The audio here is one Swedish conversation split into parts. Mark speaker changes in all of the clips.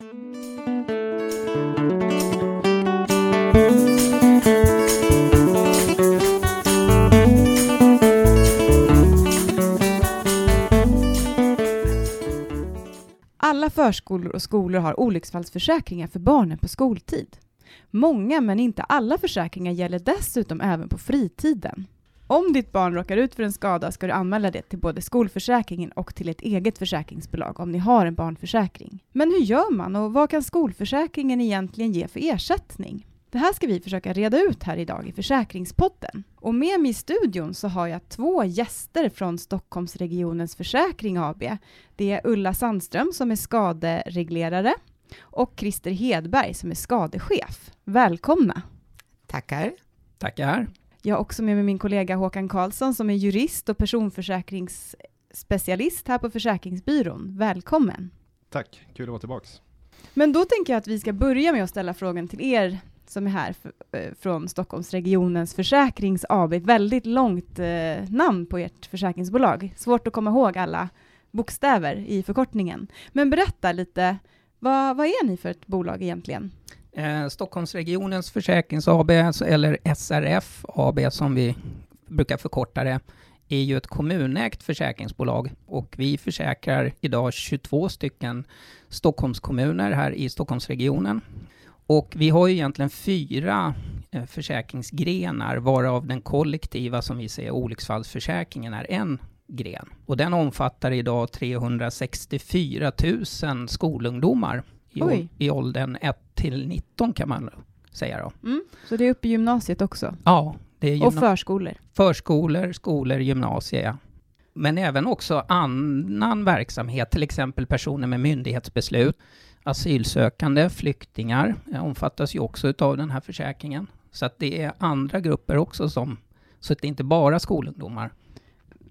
Speaker 1: Alla förskolor och skolor har olycksfallsförsäkringar för barnen på skoltid. Många, men inte alla försäkringar gäller dessutom även på fritiden. Om ditt barn råkar ut för en skada ska du anmäla det till både skolförsäkringen och till ett eget försäkringsbolag om ni har en barnförsäkring. Men hur gör man och vad kan skolförsäkringen egentligen ge för ersättning? Det här ska vi försöka reda ut här idag i Försäkringspodden. Och med mig i studion så har jag två gäster från Stockholmsregionens Försäkring AB. Det är Ulla Sandström som är skadereglerare och Christer Hedberg som är skadechef. Välkomna!
Speaker 2: Tackar.
Speaker 3: Tackar.
Speaker 1: Jag har också med mig min kollega Håkan Karlsson som är jurist och personförsäkringsspecialist här på Försäkringsbyrån. Välkommen!
Speaker 4: Tack, kul att vara tillbaks.
Speaker 1: Men då tänker jag att vi ska börja med att ställa frågan till er som är här eh, från Stockholmsregionens Försäkrings AB. Väldigt långt eh, namn på ert försäkringsbolag. Svårt att komma ihåg alla bokstäver i förkortningen. Men berätta lite, vad, vad är ni för ett bolag egentligen?
Speaker 3: Eh, Stockholmsregionens Försäkrings AB, eller SRF AB som vi brukar förkorta det, är ju ett kommunägt försäkringsbolag och vi försäkrar idag 22 stycken Stockholmskommuner här i Stockholmsregionen. Och vi har ju egentligen fyra eh, försäkringsgrenar, varav den kollektiva, som vi säger, olycksfallsförsäkringen, är en gren. Och den omfattar idag 364 000 skolungdomar i, i åldern 1 till 19 kan man säga då.
Speaker 1: Mm, så det är uppe i gymnasiet också?
Speaker 3: Ja. Det är
Speaker 1: och förskolor?
Speaker 3: Förskolor, skolor, gymnasier, ja. Men även också annan verksamhet, till exempel personer med myndighetsbeslut, asylsökande, flyktingar omfattas ju också av den här försäkringen. Så att det är andra grupper också som, så att det är inte bara skolungdomar.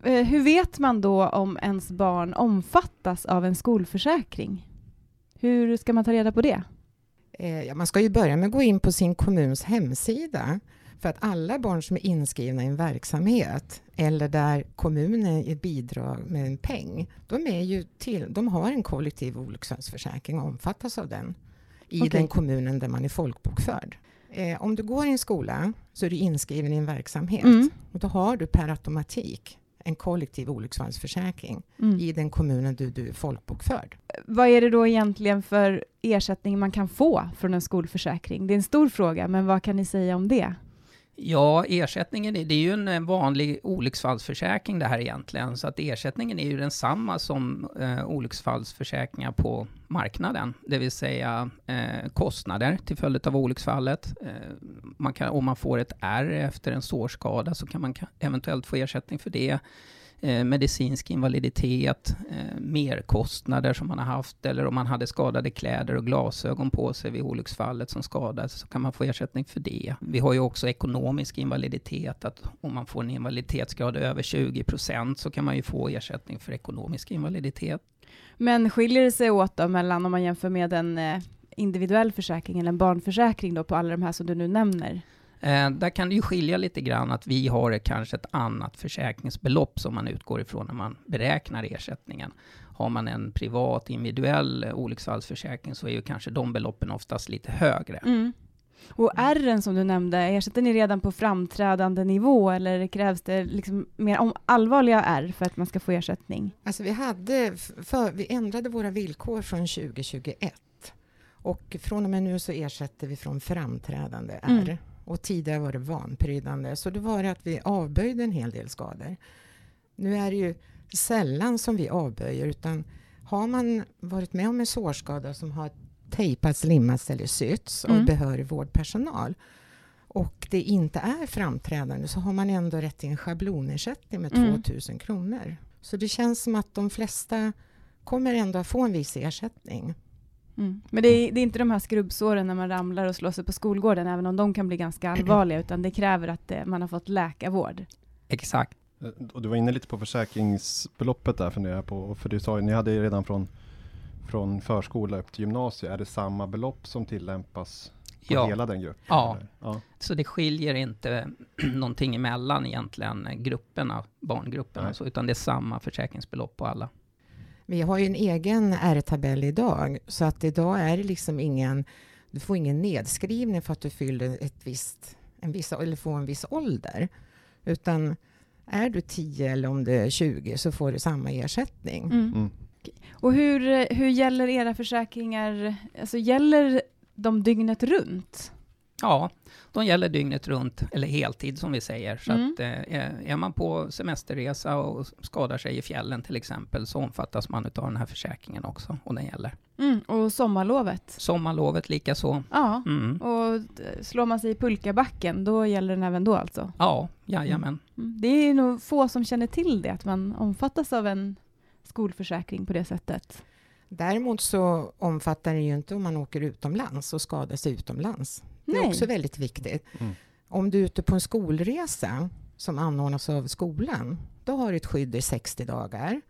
Speaker 1: Eh, hur vet man då om ens barn omfattas av en skolförsäkring? Hur ska man ta reda på det?
Speaker 2: Eh, ja, man ska ju börja med att gå in på sin kommuns hemsida. För att alla barn som är inskrivna i en verksamhet eller där kommunen ger bidrag med en peng, de, är ju till, de har en kollektiv olycksfallsförsäkring och omfattas av den i okay. den kommunen där man är folkbokförd. Eh, om du går i en skola så är du inskriven i en verksamhet mm. och då har du per automatik en kollektiv olycksfallsförsäkring mm. i den kommunen du, du är folkbokförd.
Speaker 1: Vad är det då egentligen för ersättning man kan få från en skolförsäkring? Det är en stor fråga, men vad kan ni säga om det?
Speaker 3: Ja, ersättningen, det är ju en eh, vanlig olycksfallsförsäkring det här egentligen, så att ersättningen är ju densamma som eh, olycksfallsförsäkringar på marknaden, det vill säga eh, kostnader till följd av olycksfallet. Eh, man kan, om man får ett R efter en sårskada så kan man eventuellt få ersättning för det. Eh, medicinsk invaliditet, eh, merkostnader som man har haft, eller om man hade skadade kläder och glasögon på sig vid olycksfallet som skadades, så kan man få ersättning för det. Vi har ju också ekonomisk invaliditet, att om man får en invaliditetsgrad över 20 procent så kan man ju få ersättning för ekonomisk invaliditet.
Speaker 1: Men skiljer det sig åt då mellan om man jämför med en eh, individuell försäkring eller en barnförsäkring då på alla de här som du nu nämner?
Speaker 3: Eh, där kan det ju skilja lite grann att vi har kanske ett annat försäkringsbelopp som man utgår ifrån när man beräknar ersättningen. Har man en privat individuell olycksfallsförsäkring så är ju kanske de beloppen oftast lite högre.
Speaker 1: Mm. Och R som du nämnde, ersätter ni redan på framträdande nivå eller krävs det liksom mer allvarliga R för att man ska få ersättning?
Speaker 2: Alltså vi, hade för, vi ändrade våra villkor från 2021 och från och med nu så ersätter vi från framträdande R. Mm. Och tidigare var det vanprydande. Så då var det att vi avböjde en hel del skador. Nu är det ju sällan som vi avböjer, utan har man varit med om en sårskada som har tejpats, limmats eller sytts av mm. behörig vårdpersonal och det inte är framträdande så har man ändå rätt till en schablonersättning med mm. 2000 kronor. Så det känns som att de flesta kommer ändå att få en viss ersättning.
Speaker 1: Mm. Men det är, det är, inte de här skrubbsåren när man ramlar och slår sig på skolgården, även om de kan bli ganska allvarliga, utan det kräver att det, man har fått läkarvård.
Speaker 3: Exakt.
Speaker 4: Eh, och du var inne lite på försäkringsbeloppet där, funderar på, för du sa ju, ni hade ju redan från, från förskola upp till gymnasiet, är det samma belopp som tillämpas på ja. hela den gruppen?
Speaker 3: Ja. ja, så det skiljer inte någonting emellan egentligen grupperna, barngrupperna, så, utan det är samma försäkringsbelopp på alla.
Speaker 2: Vi har ju en egen R-tabell idag, så att idag är det liksom ingen... Du får ingen nedskrivning för att du fyller ett visst, en viss, eller får en viss ålder. Utan är du 10 eller om du är 20 så får du samma ersättning.
Speaker 1: Mm.
Speaker 4: Mm.
Speaker 1: Och hur, hur gäller era försäkringar? Alltså gäller de dygnet runt?
Speaker 3: Ja, de gäller dygnet runt, eller heltid som vi säger. Så
Speaker 1: Mm.
Speaker 3: att, eh, är man på semesterresa och skadar sig i fjällen till exempel, så omfattas man av den här försäkringen också, och den gäller.
Speaker 1: Mm. Och sommarlovet?
Speaker 3: Sommarlovet likaså.
Speaker 1: Ja.
Speaker 3: Mm.
Speaker 1: Och eh, slår man sig i pulkabacken, då gäller den även då alltså?
Speaker 3: Ja, jajamän.
Speaker 1: Mm. Det är nog få som känner till det, att man omfattas av en skolförsäkring på det sättet.
Speaker 2: Däremot så omfattar det ju inte om man åker utomlands och skadar sig utomlands. Det är
Speaker 1: Nej.
Speaker 2: också väldigt viktigt.
Speaker 4: Mm.
Speaker 2: Om du är ute på en skolresa som anordnas av skolan, då har du ett skydd i 60 dagar.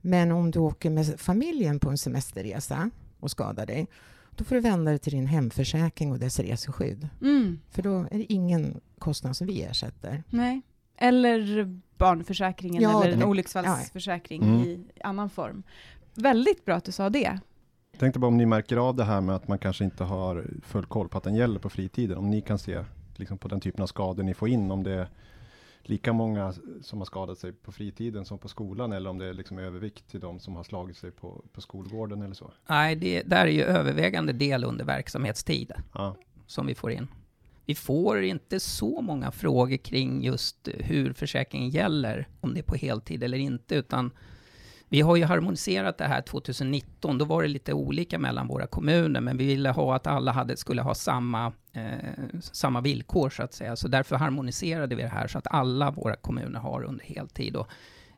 Speaker 2: Men om du åker med familjen på en semesterresa och skadar dig, då får du vända dig till din hemförsäkring och dess reseskydd.
Speaker 1: Mm.
Speaker 2: För då är det ingen kostnad som vi ersätter.
Speaker 1: Nej. Eller barnförsäkringen
Speaker 2: Ja,
Speaker 1: eller en olycksfallsförsäkring
Speaker 4: Mm.
Speaker 1: i annan form. Väldigt bra att du sa det.
Speaker 4: Tänkte bara om ni märker av det här med att man kanske inte har full koll på att den gäller på fritiden. Om ni kan se liksom på den typen av skador ni får in, om det är lika många som har skadat sig på fritiden som på skolan eller om det är liksom övervikt till de som har slagit sig på, på skolgården eller så.
Speaker 3: Nej, det där är ju övervägande del under verksamhetstid
Speaker 4: Ja,
Speaker 3: som vi får in. Vi får inte så många frågor kring just hur försäkringen gäller, om det är på heltid eller inte, utan vi har ju harmoniserat det här 2019. Då var det lite olika mellan våra kommuner, men vi ville ha att alla hade, skulle ha samma, eh, samma villkor, så att säga. Så därför harmoniserade vi det här, så att alla våra kommuner har under heltid. Och,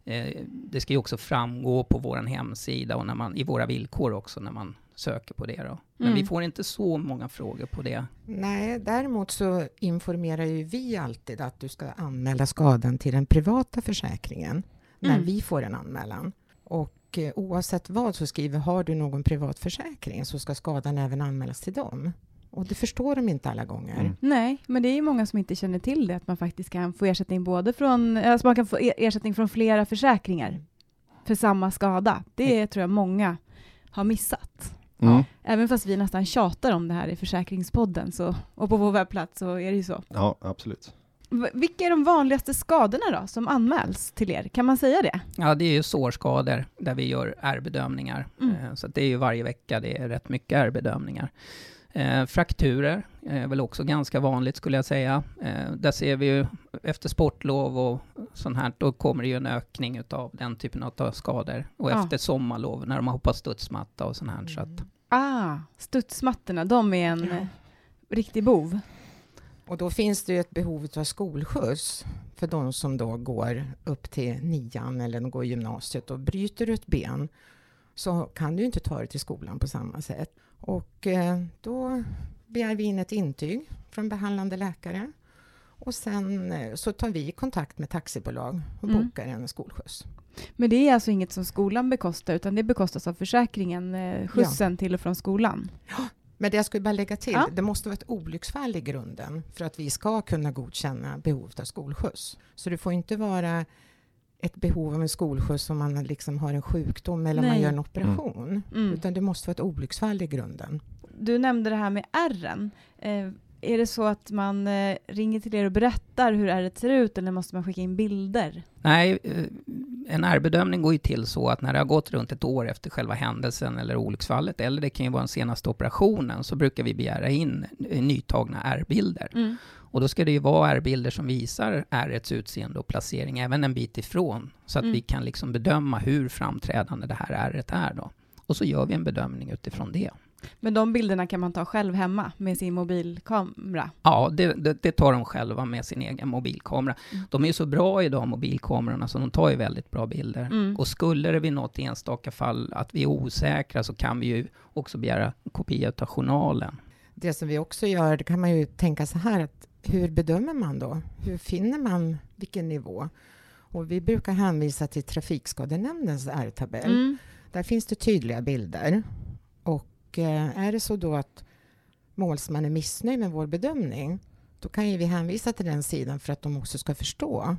Speaker 3: eh, det ska ju också framgå på vår hemsida och när man, i våra villkor också, när man söker på det. Då. Men
Speaker 1: Mm.
Speaker 3: vi får inte så många frågor på det.
Speaker 2: Nej, däremot så informerar ju vi alltid att du ska anmäla skadan till den privata försäkringen när
Speaker 1: Mm.
Speaker 2: vi får en anmälan. Och eh, oavsett vad så skriver har du någon privat försäkring så ska skadan även anmälas till dem. Och det förstår de inte alla gånger.
Speaker 4: Mm.
Speaker 1: Nej, men det är ju många som inte känner till det, att man faktiskt kan få ersättning både från, alltså man kan få e- ersättning från flera försäkringar för samma skada. Det tror jag många har missat.
Speaker 4: mm.
Speaker 1: Även fast vi nästan tjatar om det här i Försäkringspodden så, och på vår webbplats så är det ju så.
Speaker 4: ja absolut.
Speaker 1: Vilka är de vanligaste skadorna då som anmäls till er? Kan man säga det?
Speaker 3: Ja, det är ju sårskador där vi gör R-bedömningar.
Speaker 1: Mm.
Speaker 3: Eh, Så det är ju varje vecka, det är rätt mycket R-bedömningar. Eh, frakturer är väl också ganska vanligt skulle jag säga. Eh, där ser vi ju efter sportlov och sånt här, då kommer det ju en ökning utav den typen av skador. Och
Speaker 1: Ja.
Speaker 3: efter sommarlov när de har hoppat studsmatta och sånt här. Så
Speaker 2: Mm.
Speaker 3: att,
Speaker 1: Ah, studsmattorna, de är en
Speaker 2: Ja.
Speaker 1: riktig bov.
Speaker 2: Och då finns det ju ett behov av skolskjuts för de som då går upp till nian eller de går gymnasiet. Och bryter ett ben så kan du inte ta dig till skolan på samma sätt. Och eh, då begär vi in ett intyg från behandlande läkare. Och sen eh, så tar vi kontakt med taxibolag och
Speaker 1: Mm.
Speaker 2: bokar en skolskjuts.
Speaker 1: Men det är alltså inget som skolan bekostar, utan det bekostas av försäkringen, eh, skjutsen till och från skolan.
Speaker 2: Men det jag skulle bara lägga till,
Speaker 1: Ja.
Speaker 2: det måste vara ett olycksfall i grunden för att vi ska kunna godkänna behovet av skolskjuts. Så det får inte vara ett behov av en skolskjuts om man liksom har en sjukdom eller om man
Speaker 1: Nej.
Speaker 2: gör en operation.
Speaker 1: Mm.
Speaker 2: Utan det måste vara ett olycksfall i grunden.
Speaker 1: Du nämnde det här med ärren. Eh, är det så att man eh, ringer till er och berättar hur ärret ser ut, eller måste man skicka in bilder?
Speaker 3: Nej, eh, en R-bedömning går ju till så att när det har gått runt ett år efter själva händelsen eller olycksfallet, eller det kan ju vara den senaste operationen, så brukar vi begära in nytagna R-bilder. Och då ska det ju vara R-bilder som visar ärrets utseende och placering, även en bit ifrån, så att
Speaker 1: Mm.
Speaker 3: vi kan liksom bedöma hur framträdande det här ärret är då. Och så gör vi en bedömning utifrån det.
Speaker 1: Men de bilderna kan man ta själv hemma med sin mobilkamera?
Speaker 3: Ja, det, det, det tar de själva med sin egen mobilkamera.
Speaker 1: Mm.
Speaker 3: De är ju så bra idag, mobilkamerorna, så de tar ju väldigt bra bilder.
Speaker 1: Mm.
Speaker 3: Och skulle det vid något enstaka fall att vi är osäkra så kan vi ju också begära en kopia av journalen.
Speaker 2: Det som vi också gör, det kan man ju tänka så här att hur bedömer man då? Hur finner man vilken nivå? Och vi brukar hänvisa till Trafikskadenämndens R-tabell.
Speaker 1: Mm.
Speaker 2: Där finns det tydliga bilder. Och eh, är det så då att målsman är missnöjd med vår bedömning, då kan ju vi hänvisa till den sidan för att de också ska förstå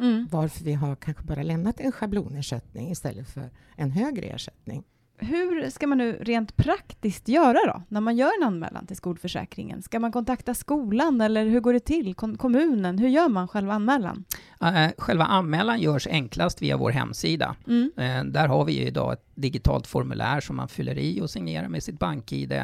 Speaker 1: Mm.
Speaker 2: varför vi har kanske bara lämnat en schablonersättning istället för en högre ersättning.
Speaker 1: Hur ska man nu rent praktiskt göra då, när man gör en anmälan till skolförsäkringen? Ska man kontakta skolan eller hur går det till? Kom- kommunen? Hur gör man själva anmälan?
Speaker 3: Eh, Själva anmälan görs enklast via vår hemsida.
Speaker 1: Mm.
Speaker 3: Eh, Där har vi idag ett digitalt formulär som man fyller i och signerar med sitt bank-id.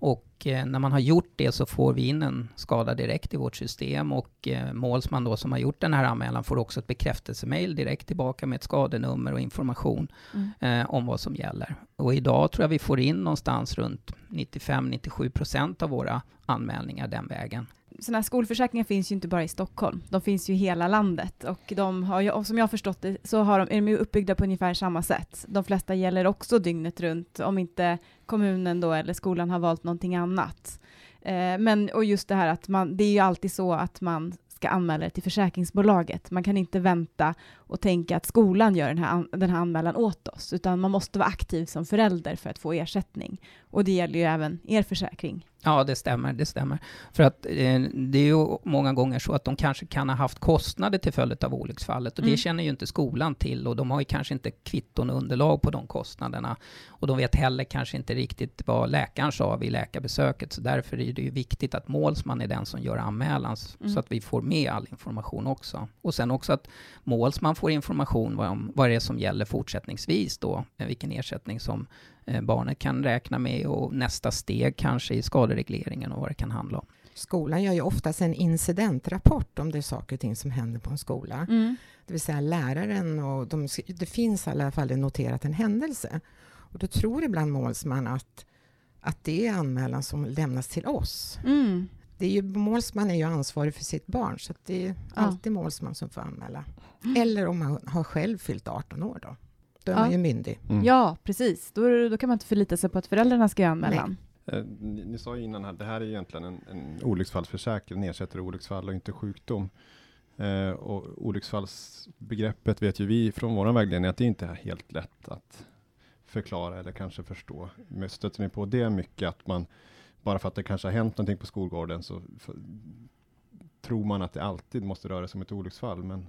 Speaker 3: Och eh, när man har gjort det så får vi in en skada direkt i vårt system och eh, målsman då som har gjort den här anmälan får också ett bekräftelsemail direkt tillbaka med ett skadenummer och information
Speaker 1: Mm.
Speaker 3: eh, om vad som gäller. Och idag tror jag vi får in någonstans runt 95-97 procent av våra anmälningar den vägen.
Speaker 1: Sådana här skolförsäkringar finns ju inte bara i Stockholm, de finns ju i hela landet och de har ju, och som jag har förstått det så har de, är de ju uppbyggda på ungefär samma sätt. De flesta gäller också dygnet runt, om inte kommunen då eller skolan har valt någonting annat. Eh, men, och just det här att man, det är ju alltid så att man ska anmäla det till försäkringsbolaget. Man kan inte vänta och tänka att skolan gör den här, den här anmälan åt oss, utan man måste vara aktiv som förälder för att få ersättning. Och det gäller ju även er försäkring.
Speaker 3: Ja, det stämmer, det stämmer. För att eh, det är ju många gånger så att de kanske kan ha haft kostnader till följd av olycksfallet och
Speaker 1: Mm.
Speaker 3: det känner ju inte skolan till och de har ju kanske inte kvitton och underlag på de kostnaderna. Och de vet heller kanske inte riktigt vad läkaren sa vid läkarbesöket, så därför är det ju viktigt att målsman är den som gör anmälan,
Speaker 1: Mm.
Speaker 3: så att vi får med all information också. Och sen också att målsman får information om, vad det är som gäller fortsättningsvis då, eh, vilken ersättning som barnet kan räkna med och nästa steg kanske i skaderegleringen och vad det kan handla om.
Speaker 2: Skolan gör ju oftast en incidentrapport om det är saker och ting som händer på en skola. Det vill säga läraren och de, det finns i alla fall noterat en händelse. Och då tror ibland målsman att, att det är anmälan som lämnas till oss.
Speaker 1: Mm.
Speaker 2: Det är ju, målsman är ju ansvarig för sitt barn så att det är
Speaker 1: Ja.
Speaker 2: alltid målsman som får anmäla. Eller om man har själv fyllt 18 år då. Då är
Speaker 1: Ja.
Speaker 2: man ju myndig.
Speaker 4: Mm.
Speaker 1: Ja, precis. Då, då kan man inte förlita sig på att föräldrarna ska göra anmälan.
Speaker 4: Eh, Ni, ni sa ju innan här, det här är egentligen en, en olycksfallsförsäkring, ersätter olycksfall och inte sjukdom. Eh, och olycksfallsbegreppet vet ju vi från vår vägledning att det inte är helt lätt att förklara eller kanske förstå. Men stöter ni på det mycket att man, bara för att det kanske har hänt någonting på skolgården så f- tror man att det alltid måste röra sig om ett olycksfall. Men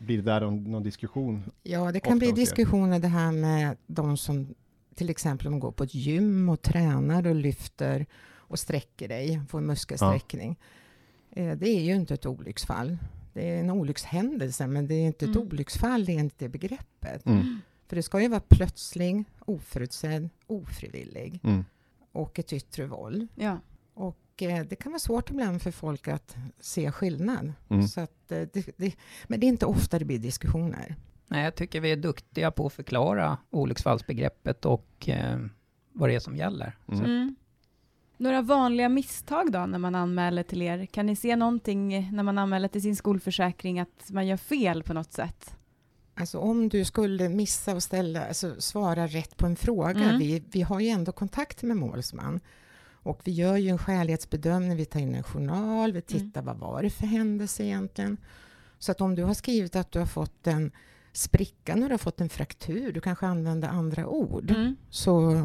Speaker 4: blir det där någon, någon diskussion?
Speaker 2: Ja, det
Speaker 4: Ofta
Speaker 2: kan bli
Speaker 4: er.
Speaker 2: diskussioner det här med de som till exempel om går på ett gym och tränar och lyfter och sträcker dig, får en muskelsträckning. Eh, Det är ju inte ett olycksfall. Det är en olyckshändelse, men det är inte ett
Speaker 1: Mm.
Speaker 2: olycksfall enligt det begreppet.
Speaker 4: Mm.
Speaker 2: För det ska ju vara plötslig, oförutsedd, ofrivillig
Speaker 4: Mm.
Speaker 2: och ett yttre våld.
Speaker 1: Ja.
Speaker 2: Och eh, det kan vara svårt ibland för folk att se skillnad.
Speaker 4: Mm.
Speaker 2: Så att, eh, det, det, men det är inte ofta det blir diskussioner.
Speaker 3: Nej, jag tycker vi är duktiga på att förklara olycksfallsbegreppet och eh, vad det är som gäller.
Speaker 4: Mm.
Speaker 1: Mm. Några vanliga misstag då när man anmäler till er? Kan ni se någonting när man anmäler till sin skolförsäkring att man gör fel på något sätt?
Speaker 2: Alltså om du skulle missa att ställa, alltså svara rätt på en fråga.
Speaker 1: Mm.
Speaker 2: Vi, vi har ju ändå kontakt med målsman. Och vi gör ju en skälighetsbedömning, vi tar in en journal, vi tittar vad var det för händelse egentligen. Så att om du har skrivit att du har fått en spricka när du har fått en fraktur, du kanske använder andra ord,
Speaker 1: Mm.
Speaker 2: så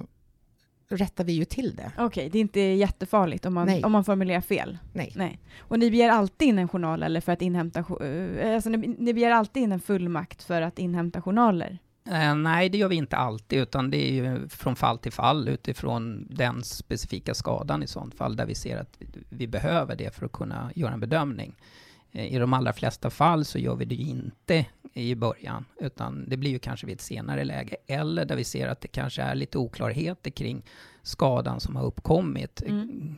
Speaker 2: rättar vi ju till det.
Speaker 1: Okej, det är inte jättefarligt om man,
Speaker 2: Nej.
Speaker 1: om man formulerar fel.
Speaker 2: Nej.
Speaker 1: Nej. Och ni begär alltid in en journal eller för att inhämta, eh, alltså ni, ni begär alltid in en fullmakt för att inhämta journaler?
Speaker 3: Eh, nej, det gör vi inte alltid, utan det är ju från fall till fall utifrån den specifika skadan i sånt fall, där vi ser att vi, behöver det för att kunna göra en bedömning. Eh, I de allra flesta fall så gör vi det ju inte i början, utan det blir ju kanske vid ett senare läge, eller där vi ser att det kanske är lite oklarheter kring skadan som har uppkommit.
Speaker 1: Mm.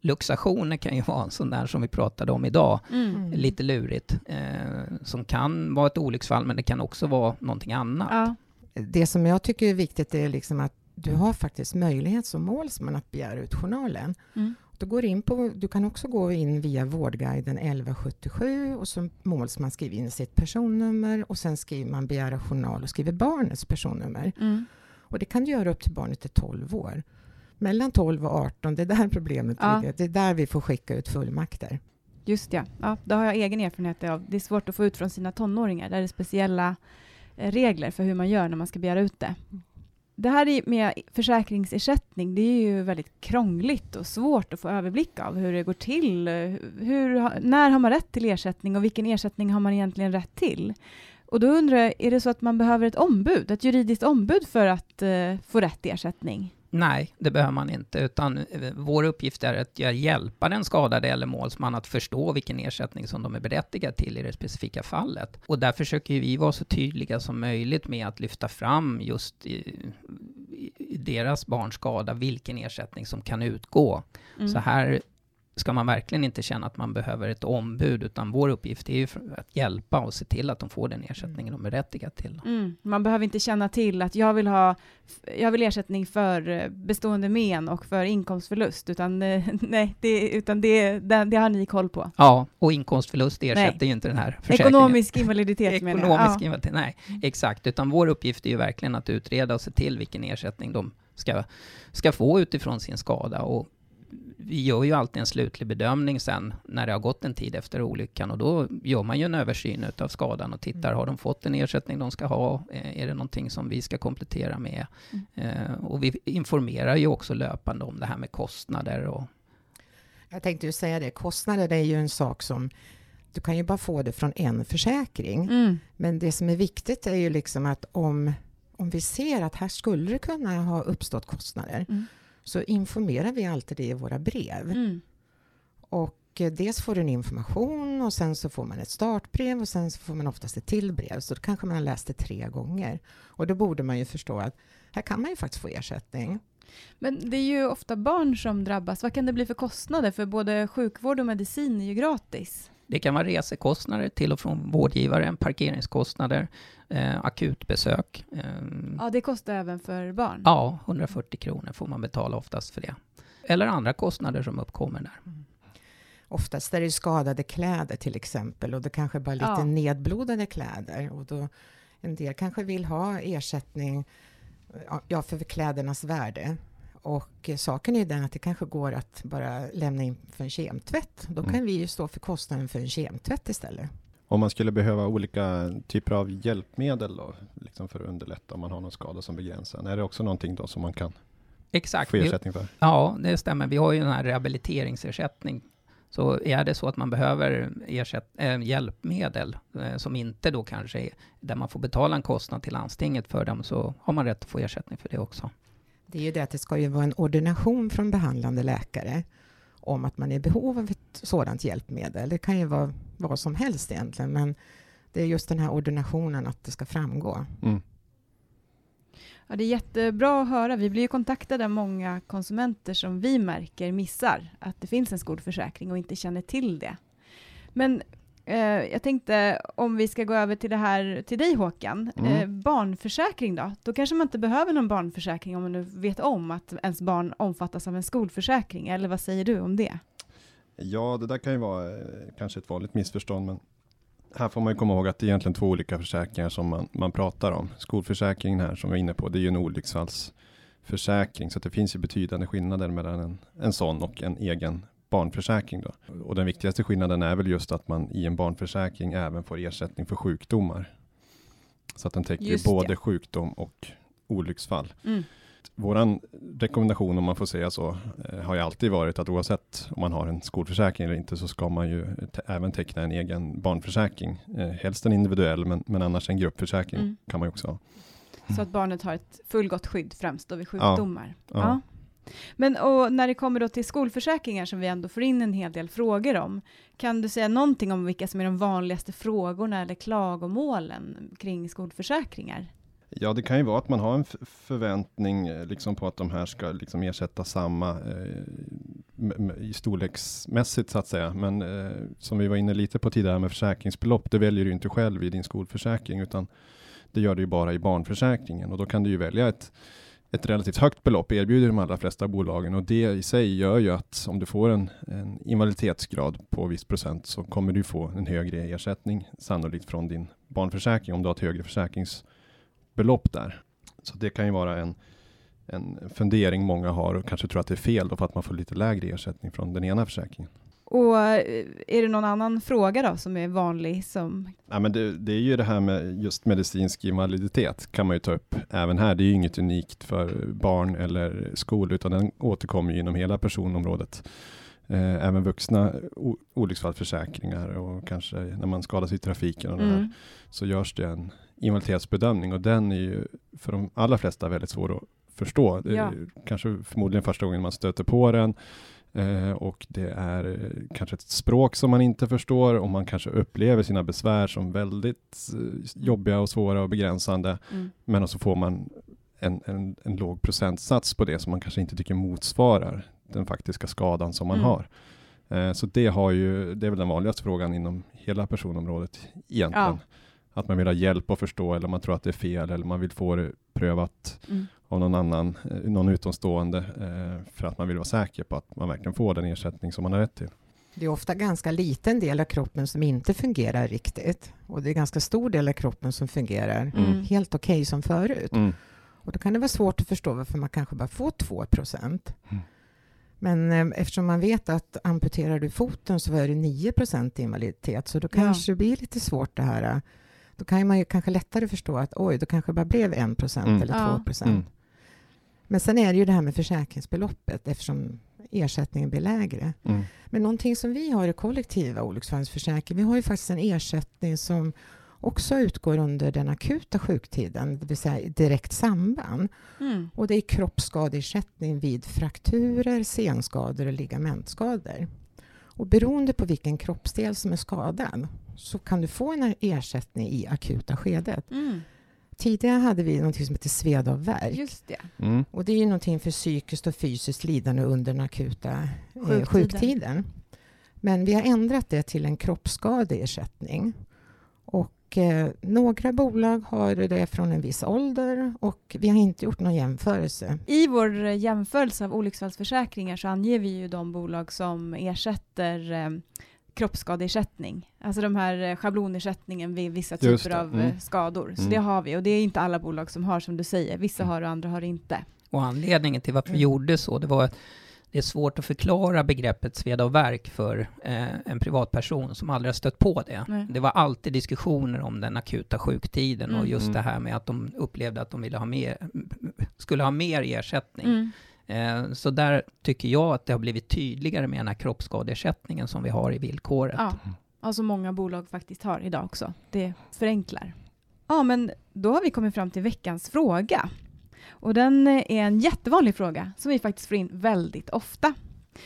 Speaker 3: Knäluxationer kan ju vara en sån där som vi pratade om idag,
Speaker 2: Mm.
Speaker 3: lite lurigt, eh, som kan vara ett olycksfall, men det kan också vara någonting annat.
Speaker 1: Ja.
Speaker 2: Det som jag tycker är viktigt är liksom att du har faktiskt möjlighet som målsman att begära ut journalen.
Speaker 1: Mm.
Speaker 2: Du, går in på, du kan också gå in via Vårdguiden 1177 och som målsman skriver in sitt personnummer och sen skriver man begära journal och skriver barnets personnummer.
Speaker 1: Mm.
Speaker 2: Och det kan du göra upp till barnet är 12 år. Mellan 12 och 18, det är där problemet
Speaker 1: Ja.
Speaker 2: ligger. Det är där vi får skicka ut fullmakter.
Speaker 1: Just ja. ja, det har jag egen erfarenhet av. Det är svårt att få ut från sina tonåringar. Där är det speciella eh, regler för hur man gör när man ska begära ut det. Det här med försäkringsersättning, det är ju väldigt krångligt och svårt att få överblick av hur det går till. Hur, när har man rätt till ersättning och vilken ersättning har man egentligen rätt till? Och då undrar jag, är det så att man behöver ett ombud, ett juridiskt ombud för att uh, få rätt ersättning?
Speaker 3: Nej, det behöver man inte, utan eh, vår uppgift är att hjälpa den skadade eller målsman att förstå vilken ersättning som de är berättigade till i det specifika fallet. Och där försöker vi vara så tydliga som möjligt med att lyfta fram just i, i deras barns skada, vilken ersättning som kan utgå. Mm. Så här ska man verkligen inte känna att man behöver ett ombud, utan vår uppgift är ju att hjälpa och se till att de får den ersättningen de är berättigade till.
Speaker 1: Mm. Man behöver inte känna till att jag vill ha jag vill ersättning för eh, bestående men och för inkomstförlust, utan, eh, nej, det, utan det, det, det har ni koll på.
Speaker 3: Ja, och inkomstförlust ersätter nej. ju inte den här försäkringen.
Speaker 1: Ekonomisk invaliditet
Speaker 3: Ekonomisk menar jag. invaliditet, nej, mm. exakt, utan vår uppgift är ju verkligen att utreda och se till vilken ersättning de ska, ska få utifrån sin skada och vi gör ju alltid en slutlig bedömning sen när det har gått en tid efter olyckan och då gör man ju en översyn av skadan och tittar, mm. har de fått en ersättning de ska ha? Eh, är det någonting som vi ska komplettera med? Mm. Eh, och vi informerar ju också löpande om det här med kostnader och
Speaker 2: jag tänkte ju säga det, kostnader är ju en sak som du kan ju bara få det från en försäkring. Mm. Men det som är viktigt är ju liksom att om, om vi ser att här skulle det kunna ha uppstått kostnader, mm så informerar vi alltid det i våra brev. Mm. Och eh, dels får du en information och sen så får man ett startbrev och sen så får man oftast ett till brev. Så då kanske man har läst det tre gånger. Och då borde man ju förstå att här kan man ju faktiskt få ersättning.
Speaker 1: Men det är ju ofta barn som drabbas. Vad kan det bli för kostnader? För både sjukvård och medicin är ju gratis.
Speaker 3: Det kan vara resekostnader till och från vårdgivaren, parkeringskostnader, eh, akutbesök. Eh,
Speaker 1: ja, det kostar även för barn?
Speaker 3: Ja, 140 kronor får man betala oftast för det. Eller andra kostnader som uppkommer där. Mm.
Speaker 2: Oftast är det skadade kläder till exempel och det kanske bara lite ja. nedblodade kläder. Och då, en del kanske vill ha ersättning ja, för klädernas värde. Och saken är den att det kanske går att bara lämna in för en kemtvätt. Då kan mm. vi ju stå för kostnaden för en kemtvätt istället.
Speaker 4: Om man skulle behöva olika typer av hjälpmedel då, liksom för att underlätta om man har någon skada som begränsar, är det också någonting då som man kan
Speaker 3: Exakt.
Speaker 4: få ersättning för?
Speaker 3: Ja, det stämmer. Vi har ju den här rehabiliteringsersättning. Så är det så att man behöver ersätt, äh, hjälpmedel äh, som inte då kanske är där man får betala en kostnad till landstinget för dem, så har man rätt att få ersättning för det också.
Speaker 2: Det är ju det att det ska ju vara en ordination från behandlande läkare om att man är i behov av ett sådant hjälpmedel. Det kan ju vara vad som helst egentligen, men det är just den här ordinationen, att det ska framgå. Mm.
Speaker 1: Ja, det är jättebra att höra. Vi blir ju kontaktade av många konsumenter som vi märker missar att det finns en skolförsäkring och inte känner till det. Men jag tänkte om vi ska gå över till det här till dig Håkan, mm. eh, barnförsäkring då? Då kanske man inte behöver någon barnförsäkring om man nu vet om att ens barn omfattas av en skolförsäkring, eller vad säger du om det?
Speaker 4: Ja, det där kan ju vara eh, kanske ett vanligt missförstånd, men här får man ju komma ihåg att det är egentligen två olika försäkringar som man, man pratar om. Skolförsäkringen här som vi är inne på, det är ju en olycksfallsförsäkring, så det finns ju betydande skillnader mellan en, en sån och en egen barnförsäkring. Då. Och den viktigaste skillnaden är väl just att man i en barnförsäkring även får ersättning för sjukdomar. Så att den täcker både det. sjukdom och olycksfall. Mm. Våran rekommendation, om man får säga så, eh, har ju alltid varit att oavsett om man har en skolförsäkring eller inte, så ska man ju även teckna en egen barnförsäkring. Eh, helst en individuell, men, men annars en gruppförsäkring mm. kan man ju också ha.
Speaker 1: Så att barnet har ett fullgott skydd främst då vid sjukdomar. Ja. ja. Men och när det kommer då till skolförsäkringar som vi ändå får in en hel del frågor om, kan du säga någonting om vilka som är de vanligaste frågorna eller klagomålen kring skolförsäkringar?
Speaker 4: Ja, det kan ju vara att man har en förväntning eh, liksom på att de här ska liksom ersätta samma eh, i storleksmässigt så att säga. Men eh, som vi var inne lite på tidigare med försäkringsbelopp, det väljer du inte själv i din skolförsäkring, utan det gör du ju bara i barnförsäkringen och då kan du ju välja ett ett relativt högt belopp erbjuder de allra flesta bolagen och det i sig gör ju att om du får en, en invaliditetsgrad på viss procent så kommer du få en högre ersättning sannolikt från din barnförsäkring om du har ett högre försäkringsbelopp där. Så det kan ju vara en, en fundering många har och kanske tror att det är fel då för att man får lite lägre ersättning från den ena försäkringen.
Speaker 1: Och eh, är det någon annan fråga då som är vanlig som...
Speaker 4: Ja, men det, det, är ju det här med just medicinsk invaliditet kan man ju ta upp även här. Det är ju inget unikt för barn eller skol, utan den återkommer ju inom hela personområdet. Eh, även vuxna olycksfallsförsäkringar och kanske när man skadas i trafiken och mm. här, så görs det en invaliditetsbedömning och den är ju för de allra flesta väldigt svår att förstå. Ja. kanske förmodligen första gången man stöter på den. Eh, och det är eh, kanske ett språk som man inte förstår och man kanske upplever sina besvär som väldigt eh, jobbiga och svåra och begränsande. Mm. Men så får man en, en, en, låg procentsats på det som man kanske inte tycker motsvarar den faktiska skadan som man mm. har. Eh, så det, har ju, det är väl den vanligaste frågan inom hela personområdet egentligen. Ja. Att man vill ha hjälp att förstå eller man tror att det är fel eller man vill få det prövat mm. av någon annan, eh, någon utomstående eh, för att man vill vara säker på att man verkligen får den ersättning som man har rätt till.
Speaker 2: Det är ofta ganska liten del av kroppen som inte fungerar riktigt och det är ganska stor del av kroppen som fungerar mm. helt okej okay som förut. Mm. Och då kan det vara svårt att förstå varför man kanske bara får 2 procent. Mm. Men eh, eftersom man vet att amputerar du foten så är det 9% invaliditet, så då kanske ja. det blir lite svårt det här. Då kan man ju kanske lättare förstå att oj, då kanske det bara blev 1 procent mm. eller 2 ja. procent. Mm. Men sen är det ju det här med försäkringsbeloppet eftersom ersättningen blir lägre. Mm. Men någonting som vi har i kollektiva olycksfallsförsäkring, vi har ju faktiskt en ersättning som också utgår under den akuta sjuktiden, det vill säga direkt samband. Mm. Och det är kroppsskadeersättning vid frakturer, senskador och ligamentskador. Och beroende på vilken kroppsdel som är skadad så kan du få en ersättning i akuta skedet. Mm. Tidigare hade vi något som heter sved av värk.
Speaker 1: Just det.
Speaker 2: Mm. Och det är någonting för psykiskt och fysiskt lidande under den akuta eh, sjuktiden. sjuktiden. Men vi har ändrat det till en kroppsskadeersättning. Och och, eh, några bolag har det från en viss ålder och vi har inte gjort någon jämförelse.
Speaker 1: I vår jämförelse av olycksfallsförsäkringar så anger vi ju de bolag som ersätter eh, kroppsskadeersättning. Alltså de här eh, schablonersättningen vid vissa typer av mm. Eh, skador. Så mm. det har vi och det är inte alla bolag som har som du säger. Vissa mm. har och andra har inte.
Speaker 3: Och anledningen till varför vi gjorde så, det var att det är svårt att förklara begreppet sveda och verk för eh, en privatperson som aldrig har stött på det. Nej. Det var alltid diskussioner om den akuta sjuktiden mm. och just mm. det här med att de upplevde att de ville ha mer, skulle ha mer ersättning. Eh, så där tycker jag att det har blivit tydligare med den här kroppsskadeersättningen som vi har i villkoret.
Speaker 1: Ja, alltså många bolag faktiskt har idag också. Det förenklar. Ja, men då har vi kommit fram till veckans fråga. Och den är en jättevanlig fråga som vi faktiskt får in väldigt ofta.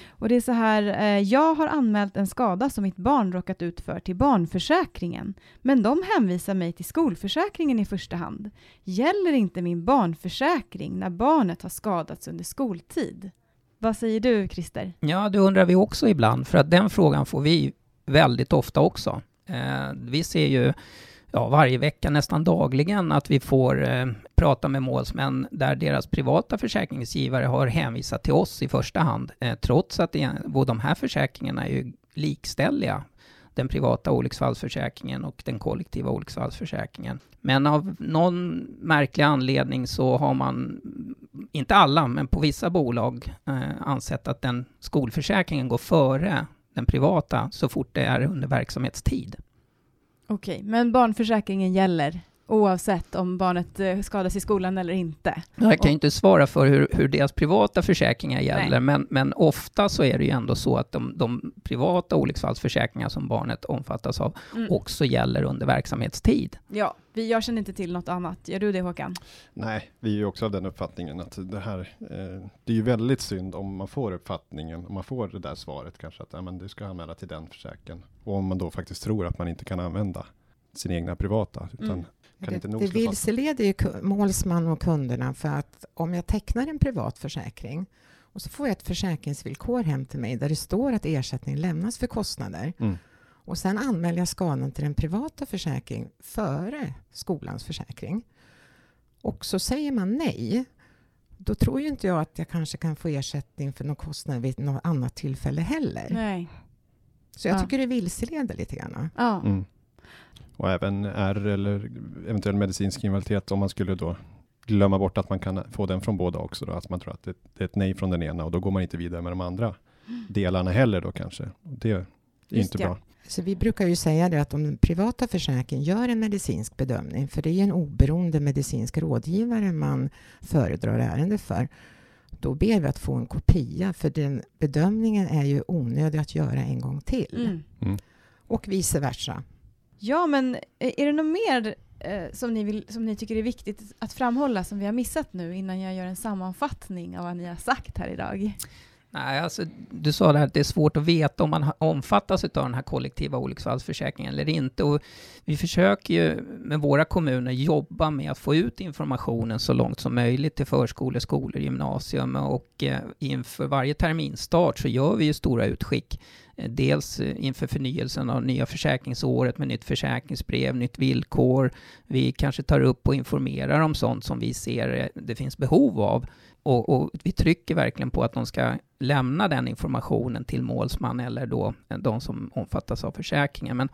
Speaker 1: Och det är så här, eh, jag har anmält en skada som mitt barn råkat ut för till barnförsäkringen, men de hänvisar mig till skolförsäkringen i första hand. Gäller inte min barnförsäkring när barnet har skadats under skoltid? Vad säger du, Christer?
Speaker 3: Ja, det undrar vi också ibland, för att den frågan får vi väldigt ofta också. Eh, vi ser ju ja, varje vecka, nästan dagligen, att vi får eh, prata med målsmän där deras privata försäkringsgivare har hänvisat till oss i första hand, eh, trots att det, de här försäkringarna är ju likställiga den privata olycksfallsförsäkringen och den kollektiva olycksfallsförsäkringen. Men av någon märklig anledning så har man, inte alla, men på vissa bolag eh, ansett att den skolförsäkringen går före den privata så fort det är under verksamhetstid.
Speaker 1: Okej, men barnförsäkringen gäller? Oavsett om barnet eh, skadas i skolan eller inte.
Speaker 3: Jag kan inte svara för hur, hur deras privata försäkringar gäller, men, men ofta så är det ju ändå så att de, de privata olycksfallsförsäkringar som barnet omfattas av mm. också gäller under verksamhetstid.
Speaker 1: Ja, vi, jag känner inte till något annat. Gör du det Håkan?
Speaker 4: Nej, vi är ju också av den uppfattningen att det här, eh, det är ju väldigt synd om man får uppfattningen, om man får det där svaret kanske att ja, men du ska anmäla till den försäkringen. Och om man då faktiskt tror att man inte kan använda sin egna privata, utan mm. Kan
Speaker 2: det, inte nog det vilseleder ju målsman och kunderna för att om jag tecknar en privat försäkring och så får jag ett försäkringsvillkor hem till mig där det står att ersättning lämnas för kostnader mm. och sen anmäler jag skadan till den privata försäkring före skolans försäkring och så säger man nej då tror ju inte jag att jag kanske kan få ersättning för någon kostnad vid något annat tillfälle heller.
Speaker 1: Nej.
Speaker 2: Så jag ja. tycker det vilseleder lite grann.
Speaker 1: Ja. Mm.
Speaker 4: Och även R eller eventuell medicinsk invaliditet om man skulle då glömma bort att man kan få den från båda också. Då, att man tror att det, är ett nej från den ena och då går man inte vidare med de andra delarna heller då kanske. Det är
Speaker 1: Just
Speaker 4: inte
Speaker 1: ja.
Speaker 4: bra.
Speaker 2: Så vi brukar ju säga det att om den privata försäkringen gör en medicinsk bedömning, för det är en oberoende medicinsk rådgivare man föredrar ärende för, då ber vi att få en kopia, för den bedömningen är ju onödig att göra en gång till.
Speaker 1: Mm.
Speaker 2: Och vice versa.
Speaker 1: Ja, men eh, är det något mer eh, som, ni vill, som ni tycker är viktigt att framhålla som vi har missat nu innan jag gör en sammanfattning av vad ni har sagt här idag?
Speaker 3: Nej, alltså, du sa det här att det är svårt att veta om man omfattas av den här kollektiva olycksfallsförsäkringen eller inte. Och vi försöker ju med våra kommuner jobba med att få ut informationen så långt som möjligt till förskolor, skolor, gymnasium och eh, inför varje terminstart så gör vi ju stora utskick. Eh, dels inför förnyelsen av nya försäkringsåret med nytt försäkringsbrev, nytt villkor. Vi kanske tar upp och informerar om sånt som vi ser eh, det finns behov av. Och, och vi trycker verkligen på att de ska lämna den informationen till målsman eller då de som omfattas av försäkringen. Men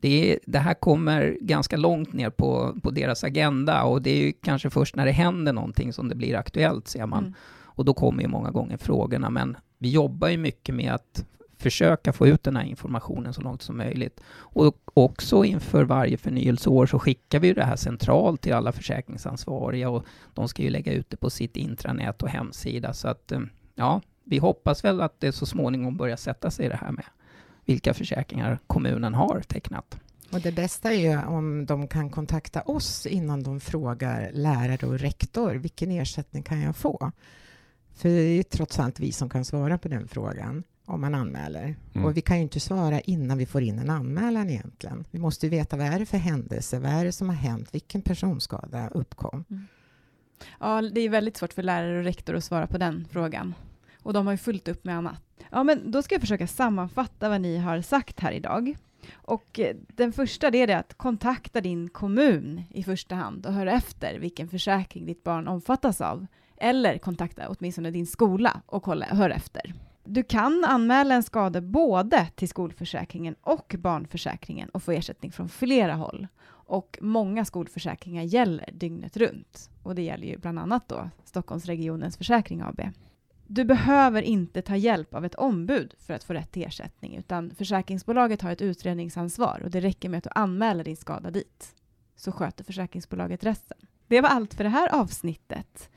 Speaker 3: det, är, det här kommer ganska långt ner på, på deras agenda och det är ju kanske först när det händer någonting som det blir aktuellt, ser man.
Speaker 1: Mm.
Speaker 3: Och då kommer ju många gånger frågorna, men vi jobbar ju mycket med att försöka få ut den här informationen så långt som möjligt. Och också inför varje förnyelseår så skickar vi det här centralt till alla försäkringsansvariga och de ska ju lägga ut det på sitt intranät och hemsida. Så att, eh, ja, vi hoppas väl att det så småningom börjar sätta sig det här med vilka försäkringar kommunen har tecknat.
Speaker 2: Och det bästa är ju om de kan kontakta oss innan de frågar lärare och rektor, vilken ersättning kan jag få? För det är ju trots allt vi som kan svara på den frågan om man anmäler.
Speaker 4: Mm.
Speaker 2: Och vi kan ju inte svara innan vi får in en anmälan egentligen. Vi måste ju veta vad är det för händelse, vad är det som har hänt, vilken personskada uppkom?
Speaker 1: Ja, det är väldigt svårt för lärare och rektor att svara på den frågan. Och de har ju fullt upp med annat. Ja, men då ska jag försöka sammanfatta vad ni har sagt här idag. Och eh, den första det är det att kontakta din kommun i första hand och hör efter vilken försäkring ditt barn omfattas av. Eller kontakta åtminstone din skola och kolla, hör efter. Du kan anmäla en skada både till skolförsäkringen och barnförsäkringen och få ersättning från flera håll. Och många skolförsäkringar gäller dygnet runt. Och det gäller ju bland annat då Stockholmsregionens Försäkring AB. Du behöver inte ta hjälp av ett ombud för att få rätt till ersättning, utan försäkringsbolaget har ett utredningsansvar och det räcker med att du anmäler din skada dit. Så sköter försäkringsbolaget resten. Det var allt för det här avsnittet.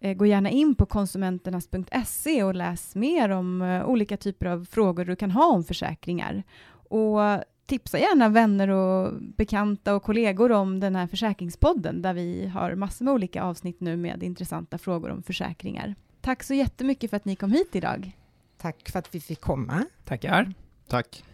Speaker 1: Eh, Gå gärna in på konsumenternas.se och läs mer om eh, olika typer av frågor du kan ha om försäkringar. Och tipsa gärna vänner och bekanta och kollegor om den här försäkringspodden där vi har massor med olika avsnitt nu med intressanta frågor om försäkringar. Tack så jättemycket för att ni kom hit idag.
Speaker 2: Tack för att vi fick komma.
Speaker 3: Tackar.
Speaker 4: Tack.